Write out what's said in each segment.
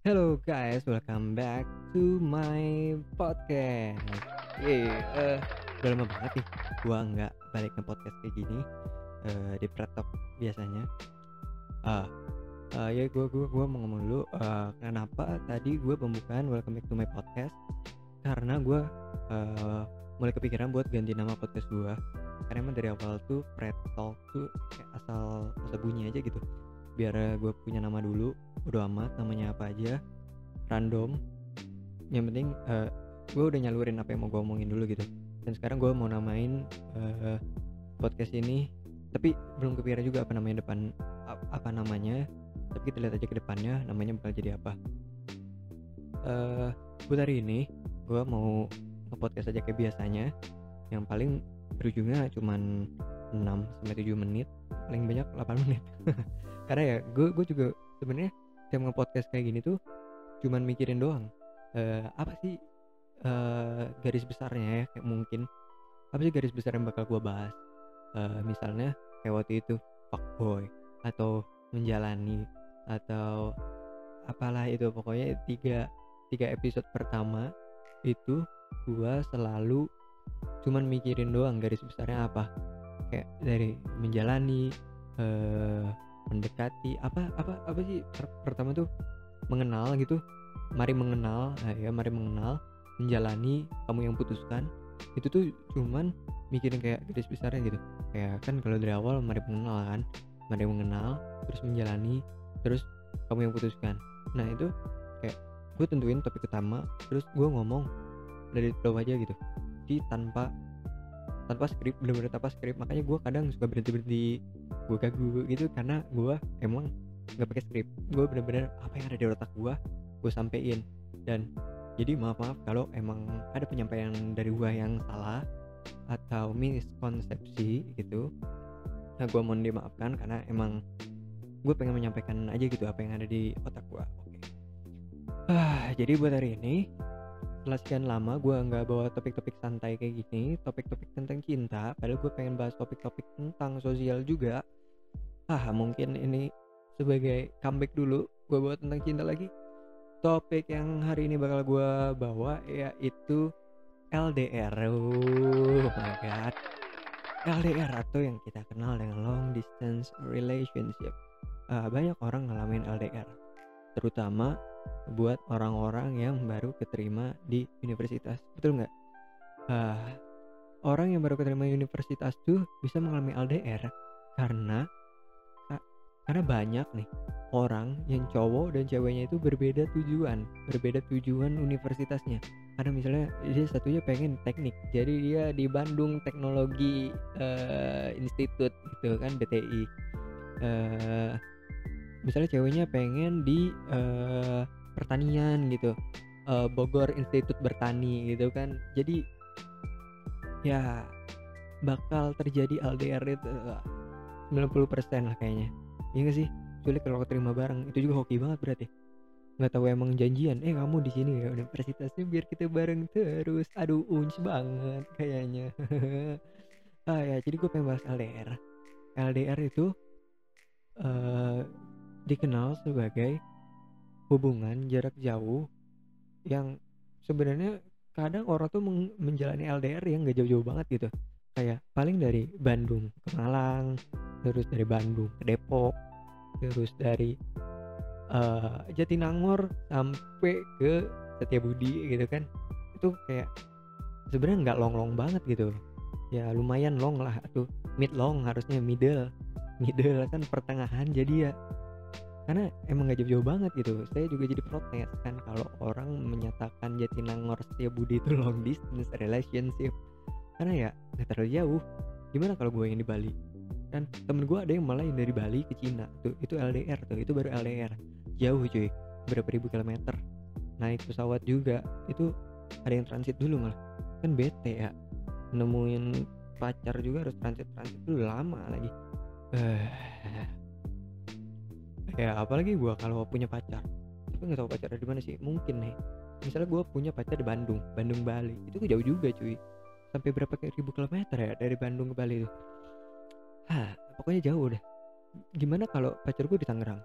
Hello guys, welcome back to my podcast. Eh, udah lama banget nih gua nggak balik ke podcast kayak gini eh, di Pretok biasanya. Ah, eh, ya gua gua gua mau ngomong dulu eh, kenapa tadi gua pembukaan welcome back to my podcast? Karena gua eh, mulai kepikiran buat ganti nama podcast gua. Karena emang dari awal tuh Pretok tuh kayak asal asal bunyi aja gitu. Biar gue punya nama dulu udah amat namanya apa aja? Random. Yang penting gue udah nyalurin apa yang mau gue omongin dulu gitu. Dan sekarang gue mau namain eh, podcast ini tapi belum kepikiran juga apa namanya depan ap- apa namanya. Tapi kita lihat aja ke depannya namanya bakal jadi apa. Eh buat hari ini gue mau nge-podcast aja kayak biasanya. Yang paling berujungnya cuman 6 sampai 7 menit. Paling banyak 8 menit. Karena ya gue juga sebenarnya tiap nge-podcast kayak gini tuh cuman mikirin doang Eh, apa sih eh, garis besarnya ya kayak mungkin apa sih garis besar yang bakal gue bahas? Eh, misalnya kayak waktu itu fuckboy atau menjalani atau apalah itu pokoknya tiga tiga episode pertama itu gua selalu cuman mikirin doang garis besarnya apa. Kayak dari menjalani eh mendekati apa apa apa sih per- pertama tuh? Mengenal gitu. Mari mengenal nah, ya mari mengenal menjalani kamu yang putuskan. Itu tuh cuman mikirin kayak garis besarnya gitu. Kayak kan kalau dari awal mari mengenal kan mari mengenal terus menjalani terus kamu yang putuskan. Nah itu kayak gue tentuin topik utama terus gue ngomong dari flow aja gitu. Jadi tanpa tanpa skrip bener-bener tanpa skrip. Makanya gue kadang suka berhenti berhenti gue gagu gitu karena gue emang nggak pakai skrip. Gue bener-bener apa yang ada di otak gue gue sampein. Dan jadi maaf maaf kalau emang ada penyampaian dari gue yang salah atau miskonsepsi gitu. Nah gue mohon dimaafkan karena emang gue pengen menyampaikan aja gitu apa yang ada di otak gue oke. Ah jadi buat hari ini setelah sekian lama gue nggak bawa topik-topik santai kayak gini topik-topik tentang cinta padahal gue pengen bahas topik-topik tentang sosial juga. Ah mungkin ini sebagai comeback dulu gue bawa tentang cinta lagi. Topik yang hari ini bakal gue bawa yaitu LDR oh my god. LDR atau yang kita kenal dengan long distance relationship. Ah, banyak orang ngalamin LDR terutama buat orang-orang yang baru keterima di universitas. Betul nggak? Ah, orang yang baru keterima universitas tuh bisa mengalami LDR karena ka- karena banyak nih orang yang cowok dan ceweknya itu berbeda tujuan berbeda tujuan universitasnya. Karena misalnya dia satunya pengen teknik jadi dia di Bandung Teknologi eh, Institut gitu kan BTI eh misalnya ceweknya pengen di eh, pertanian gitu eh, Bogor Institut Bertani gitu kan. Jadi ya bakal terjadi LDR itu eh, 90% lah kayaknya. Iya gak sih? Sulit kalau keterima bareng itu juga hoki banget berarti. Nggak tahu emang janjian eh kamu di sini ya universitasnya biar kita bareng terus. Aduh unc banget kayaknya. Ah ya jadi gue pengen bahas LDR LDR itu eh dikenal sebagai hubungan jarak jauh yang sebenarnya kadang orang tuh menjalani LDR yang gak jauh-jauh banget gitu. Kayak paling dari Bandung ke Malang terus dari Bandung ke Depok terus dari eh, Jatinangor sampai ke Setiabudi gitu kan. Itu kayak sebenarnya nggak long-long banget gitu. Ya lumayan long lah atau mid long harusnya middle middle kan pertengahan jadi ya karena emang gak jauh-jauh banget gitu. Saya juga jadi protes kan kalau orang menyatakan Jatinangor Setiabudi itu long distance relationship. Karena ya nggak terlalu jauh. Gimana kalau gue yang di Bali? Kan temen gue ada yang malah yang dari Bali ke Cina. Tuh itu LDR tuh itu baru LDR jauh cuy. Berapa ribu kilometer. Naik pesawat juga. Itu ada yang transit dulu malah. Kan bete ya. Nemuin pacar juga harus transit transit dulu lama lagi. Eh ya apalagi gua kalau punya pacar. Tapi nggak tahu pacar di mana sih mungkin nih. Misalnya gua punya pacar di Bandung Bandung Bali. Itu jauh juga cuy. Sampai berapa kayak ribu kilometer ya dari Bandung ke Bali itu. Hah, pokoknya jauh deh. Gimana kalau pacar gue di Tangerang?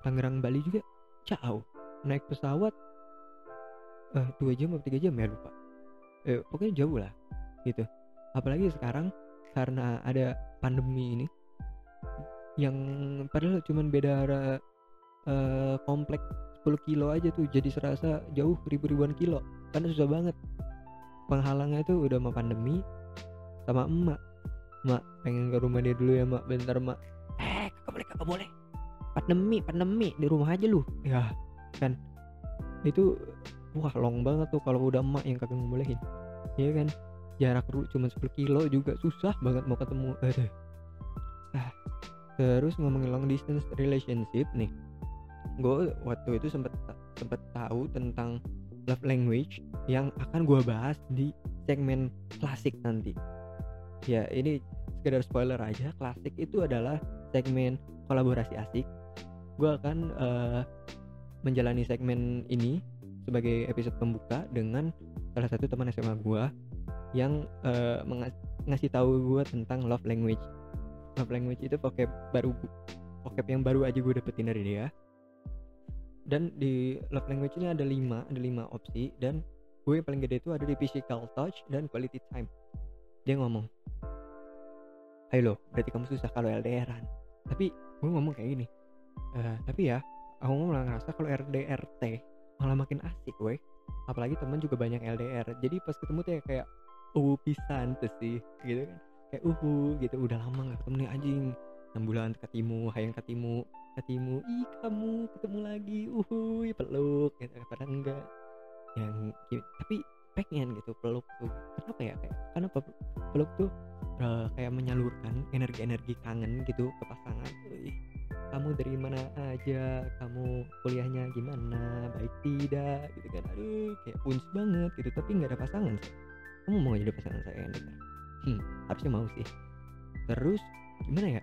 Tangerang Bali juga? Jauh. Naik pesawat eh dua jam atau tiga jam ya lupa. Eh, pokoknya jauh lah gitu. Apalagi sekarang karena ada pandemi ini yang padahal cuma beda uh, komplek 10 kilo aja tuh jadi serasa jauh ribu-ribuan kilo. Karena susah banget. Penghalangnya tuh udah mau pandemi sama emak. Mak pengen ke rumah dia dulu ya mak. Bentar mak. Eh kagak boleh kagak boleh. Pandemi pandemi. Di rumah aja lu. Ya kan. Itu wah long banget tuh kalau udah emak yang kagak ngebolehin. Ya kan? Jarak lu cuma 10 kilo juga susah banget mau ketemu. Aduh terus ngomongin long distance relationship nih gue waktu itu sempet sempet tahu tentang love language yang akan gue bahas di segmen klasik nanti. Ya ini sekedar spoiler aja klasik itu adalah segmen kolaborasi asik. Gue akan uh, menjalani segmen ini sebagai episode pembuka dengan salah satu teman SMA gue yang uh, ngasih tahu gue tentang love language love language itu vocab baru vocab yang baru aja gue dapetin dari dia. Dan di love language ini ada lima ada lima opsi dan gue yang paling gede itu ada di physical touch dan quality time. Dia ngomong ayo lo berarti kamu susah kalau LDRan tapi gue ngomong kayak gini uh, tapi ya aku malah ngerasa kalau RDRT malah makin asik gue apalagi teman juga banyak LDR jadi pas ketemu tuh ya kayak uh pisan tuh sih gitu kan kayak uhu gitu. Udah lama gak ketemu nih anjing. 6 bulan ketemu hayang ketemu ketemu. Ih kamu ketemu lagi. Uhu peluk gitu. Padahal enggak. Yang tapi pengen gitu peluk tuh. Kenapa ya? Kayak kenapa peluk tuh uh, kayak menyalurkan energi-energi kangen gitu ke pasangan kamu dari mana aja? Kamu kuliahnya gimana? Baik tidak? Gitu kan. Aduh kayak punch banget gitu. Tapi nggak ada pasangan kamu mau jadi pasangan saya kan hmm, harusnya mau sih. Terus gimana ya?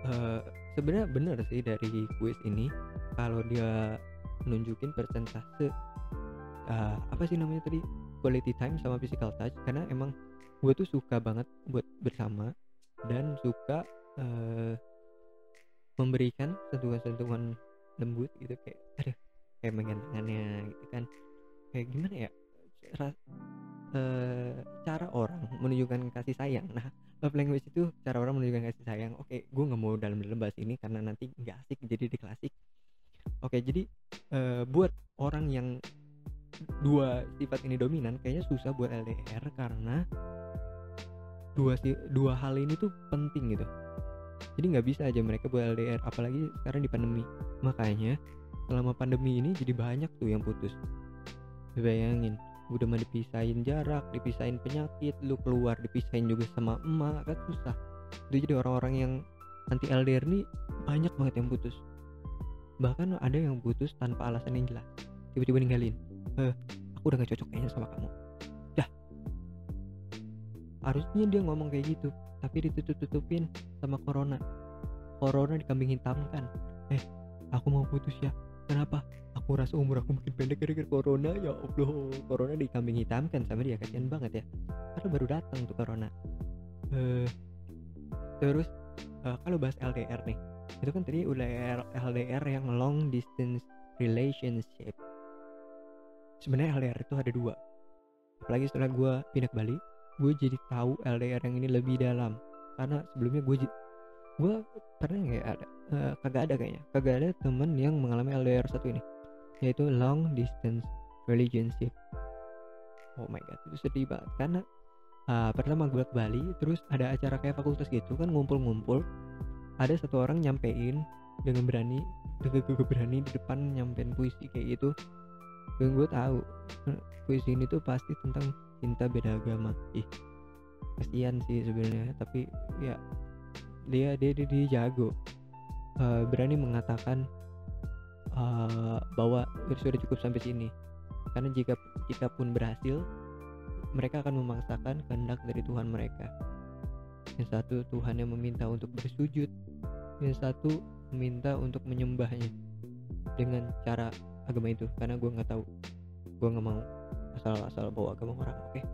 Uh, sebenarnya bener sih dari kuis ini kalau dia nunjukin persentase uh, apa sih namanya tadi? Quality time sama physical touch karena emang gue tuh suka banget buat bersama dan suka uh, memberikan sentuhan-sentuhan lembut gitu kayak aduh kayak gitu kan. Kayak gimana ya? Cara, uh, cara orang menunjukkan kasih sayang. Nah love language itu cara orang menunjukkan kasih sayang. Oke gue nggak mau dalam-dalam bahas ini karena nanti nggak asik jadi di klasik. Oke jadi uh, buat orang yang dua sifat ini dominan kayaknya susah buat LDR karena dua si dua hal ini tuh penting gitu. Jadi nggak bisa aja mereka buat LDR apalagi sekarang di pandemi. Makanya selama pandemi ini jadi banyak tuh yang putus. Bayangin udah mah dipisahin jarak dipisahin penyakit lu keluar dipisahin juga sama emak kan susah. Itu jadi orang-orang yang anti LDR nih banyak banget yang putus. Bahkan ada yang putus tanpa alasan yang jelas. Tiba-tiba ninggalin. Eh, aku udah gak cocok kayaknya sama kamu. Dah. Harusnya dia ngomong kayak gitu tapi ditutup-tutupin sama corona. Corona dikambing hitamkan. Eh aku mau putus ya. Kenapa aku rasa umur aku makin pendek gara-gara corona. Ya allah corona dikambing hitamkan sama dia kasihan banget ya. Karena baru datang tuh corona. Uh, terus uh, kalau bahas LDR nih itu kan tadi udah LDR yang long distance relationship. Sebenarnya LDR itu ada dua. Apalagi setelah gue pindah ke Bali gue jadi tahu LDR yang ini lebih dalam. Karena sebelumnya gue gue pernah nggak ada uh, kagak ada kayaknya. Kagak ada temen yang mengalami LDR satu ini yaitu long distance relationship. Oh my god itu sedih banget. Karena uh, pertama gue ke Bali terus ada acara kayak fakultas gitu kan ngumpul-ngumpul ada satu orang nyampein dengan berani dengan gue berani di depan nyampein puisi kayak gitu. Dan gue tahu eh, puisi ini tuh pasti tentang cinta beda agama. Ih kasihan sih sebenarnya tapi ya dia dia dia, dia jago uh, berani mengatakan uh, bahwa sudah cukup sampai sini. Karena jika kita pun berhasil mereka akan memaksakan kehendak dari Tuhan mereka. Yang satu Tuhan yang meminta untuk bersujud. Yang satu meminta untuk menyembahnya. Dengan cara agama itu. Karena gue nggak tahu. Gue nggak mau asal-asal bawa agama orang oke? Okay?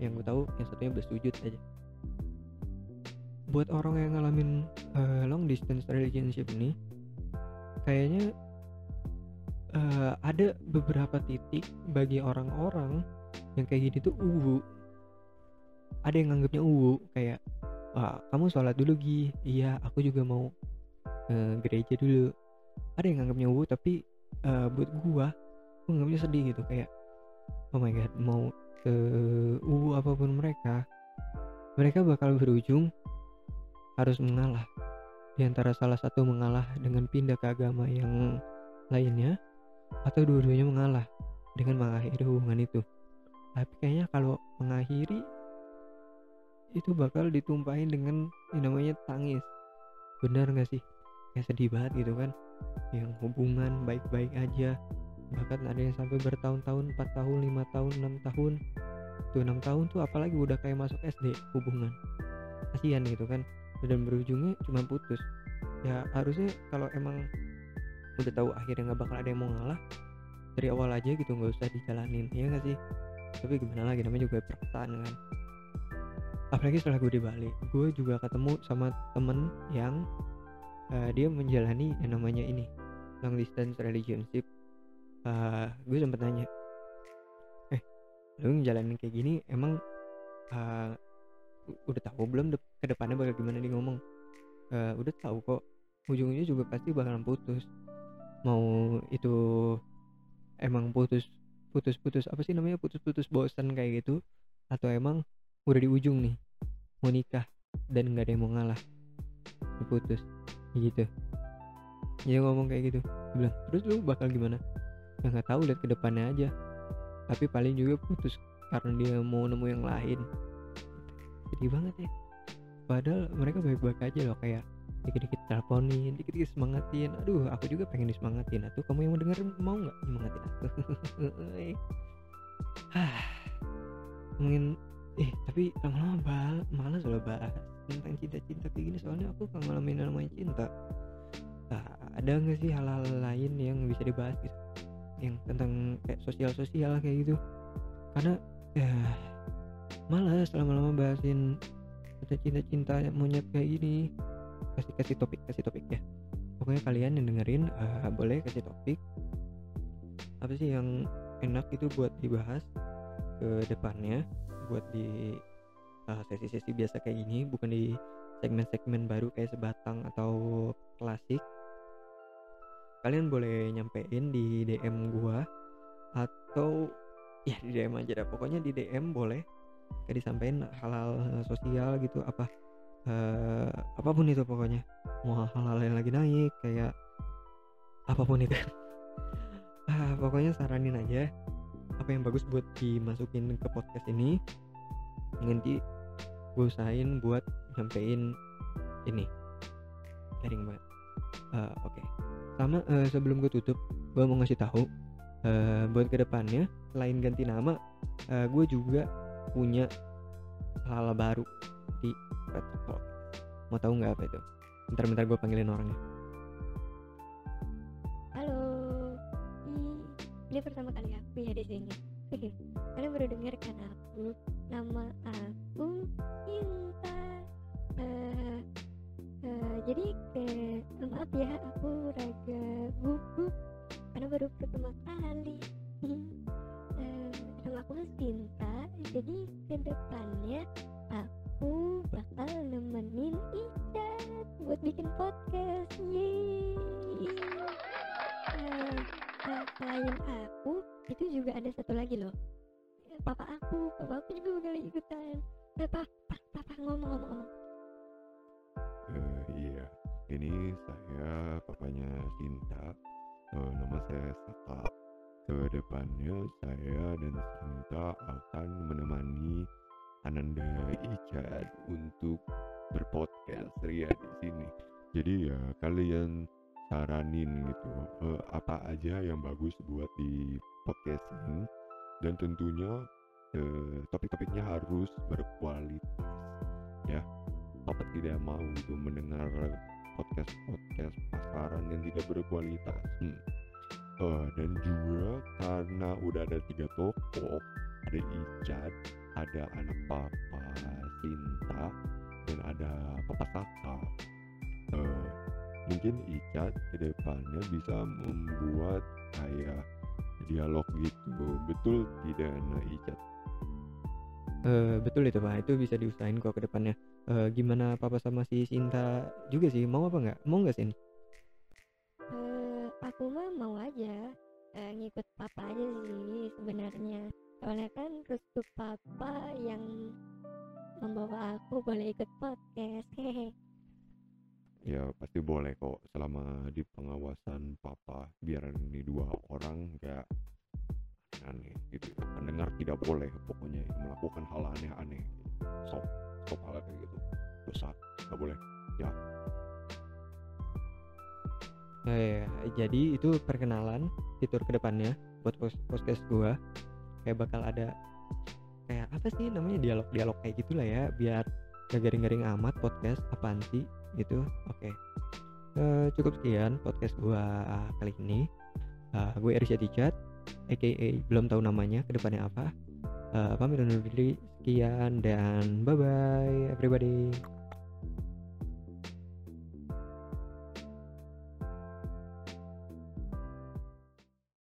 yang gue tahu yang satunya bersujud aja. Buat orang yang ngalamin uh, long distance relationship ini kayaknya uh, ada beberapa titik bagi orang-orang yang kayak gini tuh uwu. Ada yang nganggapnya uwu kayak wah kamu sholat dulu Gi. Iya aku juga mau uh, gereja dulu. Ada yang nganggapnya uwu tapi uh, buat gua gua nganggapnya sedih gitu kayak oh my god mau ke uwu apa pun mereka mereka bakal berujung harus mengalah. Di antara salah satu mengalah dengan pindah ke agama yang lainnya atau dua-duanya mengalah dengan mengakhiri hubungan itu. Tapi kayaknya kalau mengakhiri itu bakal ditumpahin dengan yang namanya tangis. Benar nggak sih? Kayak sedih banget gitu kan? Yang hubungan baik-baik aja. Bahkan ada yang sampai bertahun-tahun 4 tahun 5 tahun 6 tahun. Tuh 6 tahun tuh apalagi udah kayak masuk SD hubungan. Kasihan gitu kan? Dan berujungnya cuma putus. Ya harusnya kalau emang udah tahu akhirnya nggak bakal ada yang mau ngalah dari awal aja gitu nggak usah dijalanin ya nggak sih? Tapi gimana lagi namanya juga perasaan kan. Apalagi setelah gue di Bali gue juga ketemu sama temen yang uh, dia menjalani yang namanya ini long distance relationship. Uh, gue sempet nanya eh lu ngejalanin kayak gini emang uh, udah tahu belum de ke depannya bakal gimana dia ngomong? Uh, udah tahu kok ujungnya juga pasti bakalan putus mau itu emang putus putus putus apa sih namanya putus putus bosan kayak gitu atau emang udah di ujung nih mau nikah dan nggak ada yang mau ngalah diputus gitu. Dia ngomong kayak gitu bilang terus lu bakal gimana? Ya nggak tahu lihat ke depannya aja. Tapi paling juga putus karena dia mau nemu yang lain. Sedih banget ya. Padahal mereka baik-baik aja loh kayak dikit-dikit teleponin dikit-dikit semangatin. Aduh aku juga pengen disemangatin. Atuh kamu yang mau denger mau nggak semangatin aku? Mungkin eh tapi lama-lama bal malas loh bahas tentang cinta-cinta kayak gini soalnya aku kan ngalamin namanya cinta. Nah, ada nggak sih hal-hal lain yang bisa dibahas gitu? Yang tentang kayak sosial-sosial kayak gitu? Karena ya malas lama-lama bahasin cinta-cinta monyet kayak gini kasih kasih topik kasih topik ya. Pokoknya kalian yang dengerin uh, boleh kasih topik. Apa sih yang enak itu buat dibahas ke depannya? Buat di uh, sesi-sesi biasa kayak gini bukan di segmen-segmen baru kayak sebatang atau klasik. Kalian boleh nyampein di DM gua atau ya di DM aja dah. Pokoknya di DM boleh. Kayak disampaikan hal-hal sosial gitu apa uh, apa pun itu pokoknya. Mau hal-hal yang lagi naik kayak apa pun itu. Uh, pokoknya saranin aja apa yang bagus buat dimasukin ke podcast ini. Nanti gue usahain buat nyampein ini. Garing banget. Uh, oke. Okay. sama uh, sebelum gue tutup gue mau ngasih tahu uh, buat ke depannya selain ganti nama uh, gue juga punya -hal baru di Red Mau tahu nggak apa itu? Bentar-bentar gue panggilin orangnya. Halo, ini pertama kali aku ya di sini. Kalian baru dengar kan aku? Nama aku Cinta. Uh, uh, jadi ke maaf ya aku raga gugup karena baru pertama kali. uh, nama aku Cinta. Jadi ke depannya nemenin Icat buat bikin podcast yeay uh, uh, selain aku itu juga ada satu lagi loh. Papa aku papa aku juga bakal ikutan. Papa papa, ngomong ngomong ngomong. Uh, iya. Ini saya papanya Cinta uh, nama saya Saka. Ke depannya saya dan Cinta akan menemani Ananda Ican untuk berpodcast ya di sini. Jadi ya kalian saranin gitu uh, apa aja yang bagus buat di podcast ini dan tentunya uh, topik-topiknya harus berkualitas ya. Papa tidak mau itu mendengar podcast-podcast pasaran yang tidak berkualitas. Hmm. Uh, dan juga karena udah ada tiga tokoh ada Icat ada anak papa Sinta dan ada papa Saka uh, mungkin Icat ke depannya bisa membuat kayak dialog gitu. Betul tidak nah Icat Eh, betul itu pak. Itu bisa diusahain kok ke depannya. Eh, gimana papa sama si Sinta juga sih? Mau apa nggak? Mau nggak Sin Eh, aku mah mau aja eh, ngikut papa aja sih sebenarnya. Soalnya kan restu papa yang membawa aku boleh ikut podcast. Hehe. Ya pasti boleh kok. Selama di pengawasan papa biar ini dua orang nggak aneh gitu. Ya. pendengar tidak boleh pokoknya melakukan hal aneh-aneh. Stop stop hal kayak gitu. Dosa nggak boleh. Eh, jadi itu perkenalan fitur ke depannya buat podcast gua. Kayak bakal ada kayak apa sih namanya dialog-dialog kayak gitulah ya biar gak garing-garing amat podcast apaan sih gitu. Oke. Eh, cukup sekian podcast gua kali ini. Eh, gue Erisha Ticat aka belum tahu namanya ke depannya apa. Eh, pamit undur diri sekian dan bye bye everybody